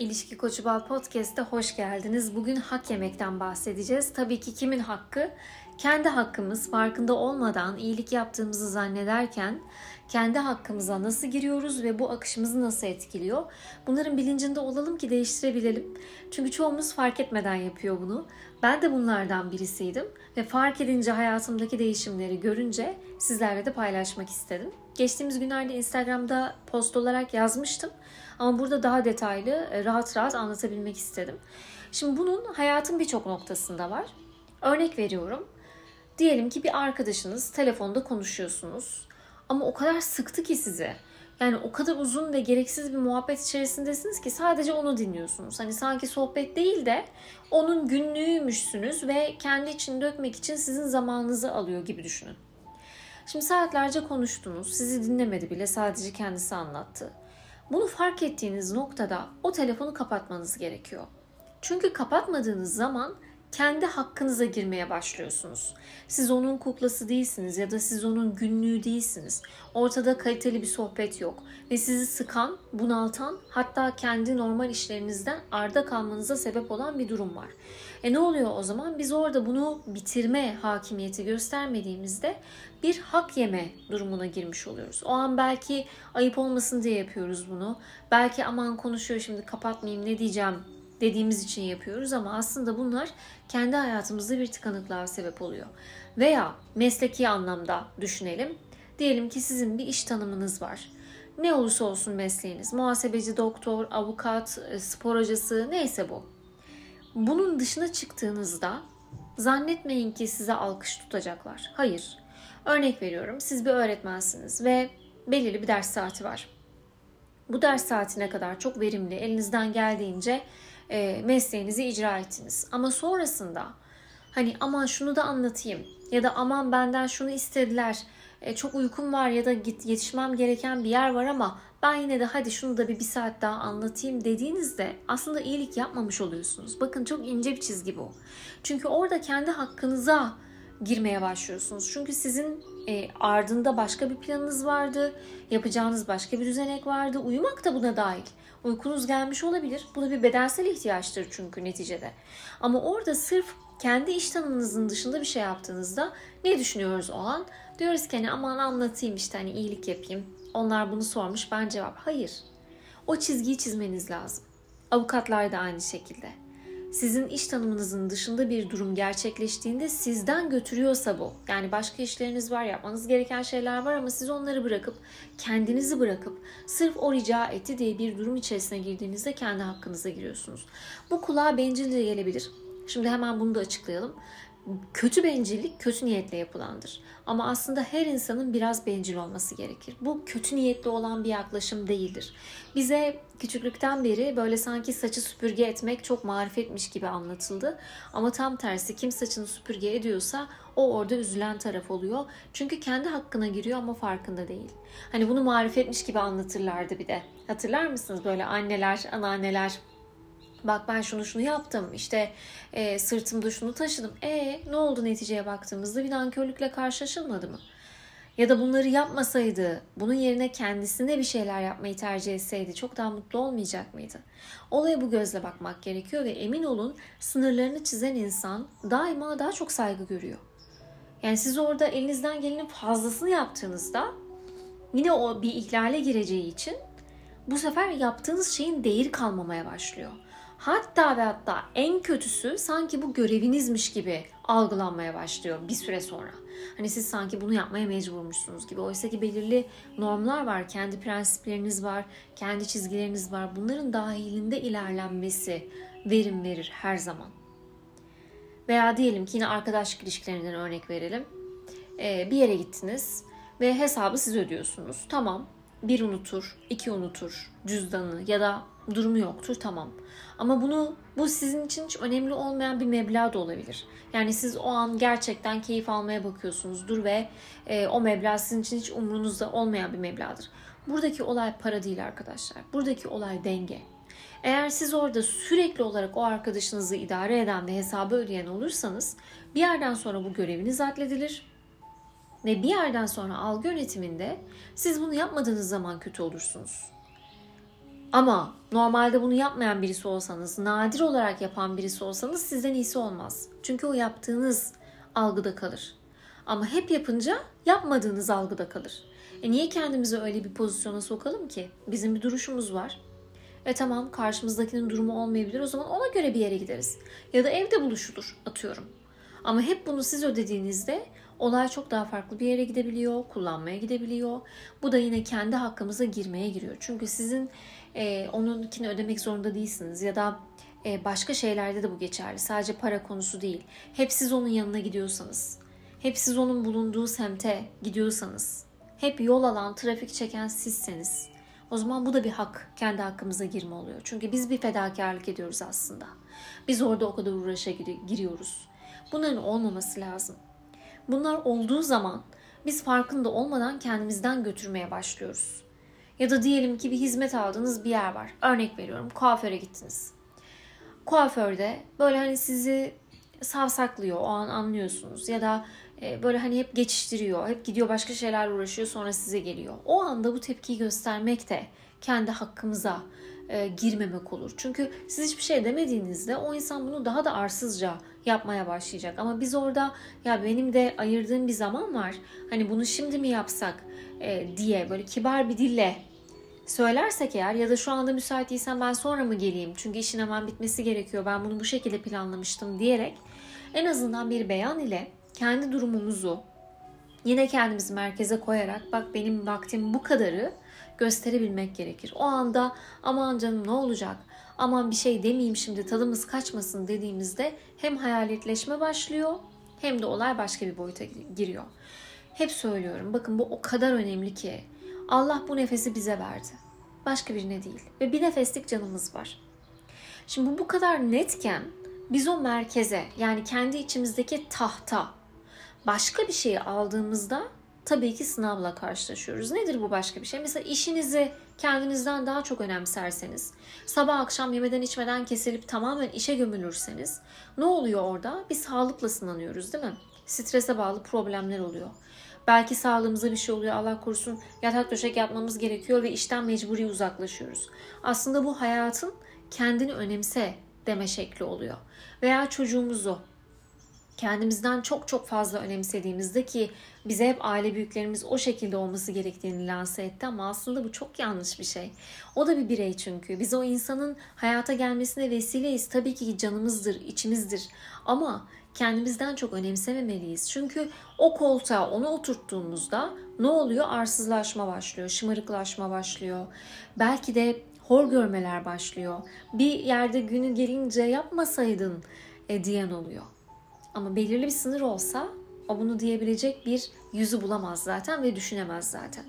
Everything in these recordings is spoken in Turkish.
İlişki Koçu Bal Podcast'te hoş geldiniz. Bugün hak yemekten bahsedeceğiz. Tabii ki kimin hakkı? Kendi hakkımız farkında olmadan iyilik yaptığımızı zannederken kendi hakkımıza nasıl giriyoruz ve bu akışımızı nasıl etkiliyor? Bunların bilincinde olalım ki değiştirebilelim. Çünkü çoğumuz fark etmeden yapıyor bunu. Ben de bunlardan birisiydim ve fark edince hayatımdaki değişimleri görünce sizlerle de paylaşmak istedim. Geçtiğimiz günlerde Instagram'da post olarak yazmıştım. Ama burada daha detaylı, e, rahat rahat anlatabilmek istedim. Şimdi bunun hayatın birçok noktasında var. Örnek veriyorum. Diyelim ki bir arkadaşınız telefonda konuşuyorsunuz. Ama o kadar sıktı ki sizi. Yani o kadar uzun ve gereksiz bir muhabbet içerisindesiniz ki sadece onu dinliyorsunuz. Hani sanki sohbet değil de onun günlüğüymüşsünüz ve kendi için dökmek için sizin zamanınızı alıyor gibi düşünün. Şimdi saatlerce konuştunuz. Sizi dinlemedi bile sadece kendisi anlattı. Bunu fark ettiğiniz noktada o telefonu kapatmanız gerekiyor. Çünkü kapatmadığınız zaman kendi hakkınıza girmeye başlıyorsunuz. Siz onun kuklası değilsiniz ya da siz onun günlüğü değilsiniz. Ortada kaliteli bir sohbet yok ve sizi sıkan, bunaltan hatta kendi normal işlerinizden arda kalmanıza sebep olan bir durum var. E ne oluyor o zaman? Biz orada bunu bitirme hakimiyeti göstermediğimizde bir hak yeme durumuna girmiş oluyoruz. O an belki ayıp olmasın diye yapıyoruz bunu. Belki aman konuşuyor şimdi kapatmayayım ne diyeceğim dediğimiz için yapıyoruz ama aslında bunlar kendi hayatımızda bir tıkanıklığa sebep oluyor. Veya mesleki anlamda düşünelim. Diyelim ki sizin bir iş tanımınız var. Ne olursa olsun mesleğiniz, muhasebeci, doktor, avukat, e, spor hocası neyse bu. Bunun dışına çıktığınızda zannetmeyin ki size alkış tutacaklar. Hayır. Örnek veriyorum. Siz bir öğretmensiniz ve belirli bir ders saati var. Bu ders saatine kadar çok verimli, elinizden geldiğince e, mesleğinizi icra ettiniz. Ama sonrasında hani aman şunu da anlatayım ya da aman benden şunu istediler, e, çok uykum var ya da git yetişmem gereken bir yer var ama ben yine de hadi şunu da bir, bir saat daha anlatayım dediğinizde aslında iyilik yapmamış oluyorsunuz. Bakın çok ince bir çizgi bu. Çünkü orada kendi hakkınıza girmeye başlıyorsunuz. Çünkü sizin e, ardında başka bir planınız vardı, yapacağınız başka bir düzenek vardı. Uyumak da buna dahil. Uykunuz gelmiş olabilir. Bu da bir bedensel ihtiyaçtır çünkü neticede. Ama orada sırf kendi iş tanımınızın dışında bir şey yaptığınızda ne düşünüyoruz o an? Diyoruz ki hani aman anlatayım işte hani iyilik yapayım. Onlar bunu sormuş ben cevap. Hayır. O çizgiyi çizmeniz lazım. Avukatlar da aynı şekilde sizin iş tanımınızın dışında bir durum gerçekleştiğinde sizden götürüyorsa bu. Yani başka işleriniz var, yapmanız gereken şeyler var ama siz onları bırakıp, kendinizi bırakıp sırf o rica etti diye bir durum içerisine girdiğinizde kendi hakkınıza giriyorsunuz. Bu kulağa bencilce gelebilir. Şimdi hemen bunu da açıklayalım kötü bencillik kötü niyetle yapılandır. Ama aslında her insanın biraz bencil olması gerekir. Bu kötü niyetli olan bir yaklaşım değildir. Bize küçüklükten beri böyle sanki saçı süpürge etmek çok marifetmiş gibi anlatıldı. Ama tam tersi kim saçını süpürge ediyorsa o orada üzülen taraf oluyor. Çünkü kendi hakkına giriyor ama farkında değil. Hani bunu marifetmiş gibi anlatırlardı bir de. Hatırlar mısınız böyle anneler, anneanneler Bak ben şunu şunu yaptım. İşte e, sırtımda şunu taşıdım. E ne oldu neticeye baktığımızda bir nankörlükle karşılaşılmadı mı? Ya da bunları yapmasaydı, bunun yerine kendisine bir şeyler yapmayı tercih etseydi çok daha mutlu olmayacak mıydı? Olaya bu gözle bakmak gerekiyor ve emin olun sınırlarını çizen insan daima daha çok saygı görüyor. Yani siz orada elinizden gelenin fazlasını yaptığınızda yine o bir ihlale gireceği için bu sefer yaptığınız şeyin değeri kalmamaya başlıyor. Hatta ve hatta en kötüsü sanki bu görevinizmiş gibi algılanmaya başlıyor bir süre sonra. Hani siz sanki bunu yapmaya mecburmuşsunuz gibi. Oysa ki belirli normlar var, kendi prensipleriniz var, kendi çizgileriniz var. Bunların dahilinde ilerlenmesi verim verir her zaman. Veya diyelim ki yine arkadaşlık ilişkilerinden örnek verelim. Ee, bir yere gittiniz ve hesabı siz ödüyorsunuz. Tamam bir unutur, iki unutur cüzdanı ya da durumu yoktur tamam. Ama bunu bu sizin için hiç önemli olmayan bir meblağ da olabilir. Yani siz o an gerçekten keyif almaya bakıyorsunuzdur ve e, o meblağ sizin için hiç umrunuzda olmayan bir meblağdır. Buradaki olay para değil arkadaşlar. Buradaki olay denge. Eğer siz orada sürekli olarak o arkadaşınızı idare eden ve hesabı ödeyen olursanız bir yerden sonra bu göreviniz addedilir ve bir yerden sonra algı yönetiminde siz bunu yapmadığınız zaman kötü olursunuz. Ama normalde bunu yapmayan birisi olsanız, nadir olarak yapan birisi olsanız sizden iyisi olmaz. Çünkü o yaptığınız algıda kalır. Ama hep yapınca yapmadığınız algıda kalır. E niye kendimizi öyle bir pozisyona sokalım ki? Bizim bir duruşumuz var. E tamam karşımızdakinin durumu olmayabilir o zaman ona göre bir yere gideriz. Ya da evde buluşulur atıyorum. Ama hep bunu siz ödediğinizde olay çok daha farklı bir yere gidebiliyor, kullanmaya gidebiliyor. Bu da yine kendi hakkımıza girmeye giriyor. Çünkü sizin e, onunkini ödemek zorunda değilsiniz ya da e, başka şeylerde de bu geçerli. Sadece para konusu değil. Hep siz onun yanına gidiyorsanız, hep siz onun bulunduğu semte gidiyorsanız, hep yol alan, trafik çeken sizseniz o zaman bu da bir hak, kendi hakkımıza girme oluyor. Çünkü biz bir fedakarlık ediyoruz aslında. Biz orada o kadar uğraşa giriyoruz. Bunların olmaması lazım. Bunlar olduğu zaman biz farkında olmadan kendimizden götürmeye başlıyoruz. Ya da diyelim ki bir hizmet aldığınız bir yer var. Örnek veriyorum kuaföre gittiniz. Kuaförde böyle hani sizi savsaklıyor o an anlıyorsunuz ya da e, böyle hani hep geçiştiriyor, hep gidiyor başka şeylerle uğraşıyor sonra size geliyor. O anda bu tepkiyi göstermek de kendi hakkımıza e, girmemek olur. Çünkü siz hiçbir şey demediğinizde o insan bunu daha da arsızca yapmaya başlayacak. Ama biz orada ya benim de ayırdığım bir zaman var. Hani bunu şimdi mi yapsak e, diye böyle kibar bir dille söylersek eğer ya da şu anda müsait değilsen ben sonra mı geleyim? Çünkü işin hemen bitmesi gerekiyor. Ben bunu bu şekilde planlamıştım diyerek en azından bir beyan ile kendi durumumuzu yine kendimizi merkeze koyarak bak benim vaktim bu kadarı gösterebilmek gerekir. O anda aman canım ne olacak? Aman bir şey demeyeyim şimdi tadımız kaçmasın dediğimizde hem hayaletleşme başlıyor hem de olay başka bir boyuta giriyor. Hep söylüyorum bakın bu o kadar önemli ki Allah bu nefesi bize verdi. Başka birine değil. Ve bir nefeslik canımız var. Şimdi bu bu kadar netken biz o merkeze yani kendi içimizdeki tahta başka bir şeyi aldığımızda tabii ki sınavla karşılaşıyoruz. Nedir bu başka bir şey? Mesela işinizi kendinizden daha çok önemserseniz, sabah akşam yemeden içmeden kesilip tamamen işe gömülürseniz ne oluyor orada? Bir sağlıkla sınanıyoruz değil mi? Strese bağlı problemler oluyor. Belki sağlığımıza bir şey oluyor Allah korusun yatak döşek yapmamız gerekiyor ve işten mecburi uzaklaşıyoruz. Aslında bu hayatın kendini önemse deme şekli oluyor. Veya çocuğumuzu kendimizden çok çok fazla önemsediğimizde ki bize hep aile büyüklerimiz o şekilde olması gerektiğini lanse etti ama aslında bu çok yanlış bir şey. O da bir birey çünkü. Biz o insanın hayata gelmesine vesileyiz. Tabii ki canımızdır, içimizdir. Ama kendimizden çok önemsememeliyiz. Çünkü o koltuğa onu oturttuğumuzda ne oluyor? Arsızlaşma başlıyor, şımarıklaşma başlıyor. Belki de hor görmeler başlıyor. Bir yerde günü gelince yapmasaydın e, diyen oluyor. Ama belirli bir sınır olsa o bunu diyebilecek bir yüzü bulamaz zaten ve düşünemez zaten.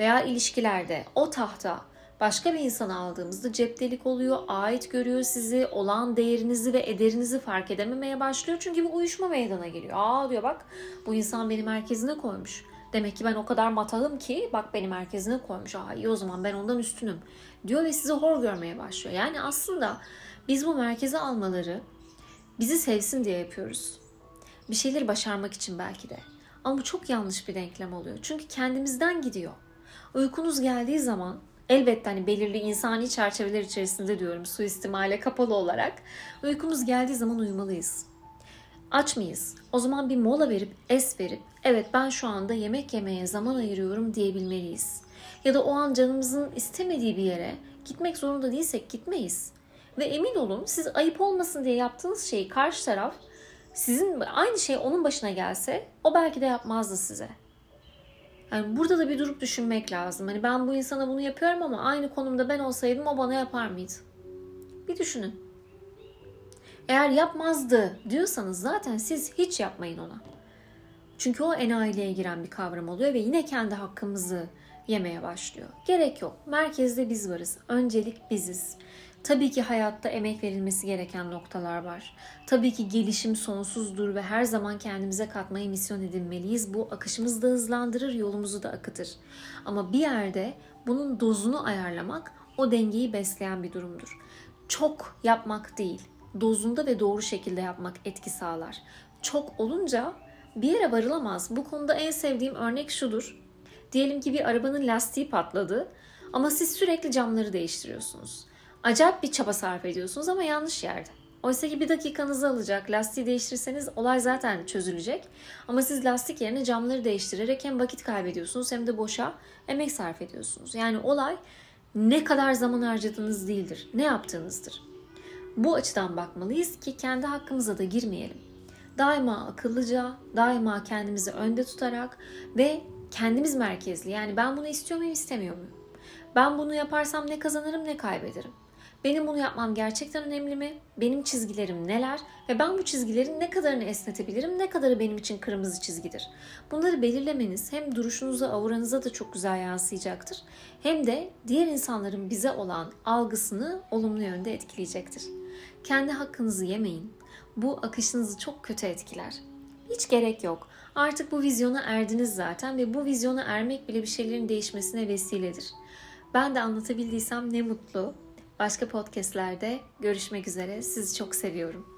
Veya ilişkilerde o tahta başka bir insanı aldığımızda ceptelik oluyor, ait görüyor sizi, olan değerinizi ve ederinizi fark edememeye başlıyor. Çünkü bir uyuşma meydana geliyor. Aa diyor bak bu insan beni merkezine koymuş. Demek ki ben o kadar matahım ki bak beni merkezine koymuş. Aa iyi o zaman ben ondan üstünüm diyor ve sizi hor görmeye başlıyor. Yani aslında biz bu merkeze almaları bizi sevsin diye yapıyoruz. Bir şeyleri başarmak için belki de. Ama bu çok yanlış bir denklem oluyor. Çünkü kendimizden gidiyor. Uykunuz geldiği zaman elbette hani belirli insani çerçeveler içerisinde diyorum suistimale kapalı olarak uykumuz geldiği zaman uyumalıyız. Aç mıyız? O zaman bir mola verip es verip evet ben şu anda yemek yemeye zaman ayırıyorum diyebilmeliyiz. Ya da o an canımızın istemediği bir yere gitmek zorunda değilsek gitmeyiz. Ve emin olun siz ayıp olmasın diye yaptığınız şeyi karşı taraf sizin aynı şey onun başına gelse o belki de yapmazdı size. Yani burada da bir durup düşünmek lazım. Hani ben bu insana bunu yapıyorum ama aynı konumda ben olsaydım o bana yapar mıydı? Bir düşünün. Eğer yapmazdı diyorsanız zaten siz hiç yapmayın ona. Çünkü o enayiliğe giren bir kavram oluyor ve yine kendi hakkımızı yemeye başlıyor. Gerek yok. Merkezde biz varız. Öncelik biziz. Tabii ki hayatta emek verilmesi gereken noktalar var. Tabii ki gelişim sonsuzdur ve her zaman kendimize katmayı misyon edinmeliyiz. Bu akışımızı da hızlandırır, yolumuzu da akıtır. Ama bir yerde bunun dozunu ayarlamak o dengeyi besleyen bir durumdur. Çok yapmak değil, dozunda ve doğru şekilde yapmak etki sağlar. Çok olunca bir yere varılamaz. Bu konuda en sevdiğim örnek şudur. Diyelim ki bir arabanın lastiği patladı Ama siz sürekli camları değiştiriyorsunuz. Acayip bir çaba sarf ediyorsunuz ama yanlış yerde. Oysa ki bir dakikanızı alacak. Lastiği değiştirirseniz olay zaten çözülecek. Ama siz lastik yerine camları değiştirerek hem vakit kaybediyorsunuz hem de boşa emek sarf ediyorsunuz. Yani olay ne kadar zaman harcadığınız değildir. Ne yaptığınızdır. Bu açıdan bakmalıyız ki kendi hakkımıza da girmeyelim. Daima akıllıca, daima kendimizi önde tutarak ve kendimiz merkezli. Yani ben bunu istiyor muyum, istemiyor muyum? Ben bunu yaparsam ne kazanırım, ne kaybederim? Benim bunu yapmam gerçekten önemli mi? Benim çizgilerim neler? Ve ben bu çizgilerin ne kadarını esnetebilirim? Ne kadarı benim için kırmızı çizgidir? Bunları belirlemeniz hem duruşunuza, avuranıza da çok güzel yansıyacaktır. Hem de diğer insanların bize olan algısını olumlu yönde etkileyecektir. Kendi hakkınızı yemeyin. Bu akışınızı çok kötü etkiler. Hiç gerek yok. Artık bu vizyona erdiniz zaten ve bu vizyona ermek bile bir şeylerin değişmesine vesiledir. Ben de anlatabildiysem ne mutlu. Başka podcastlerde görüşmek üzere. Sizi çok seviyorum.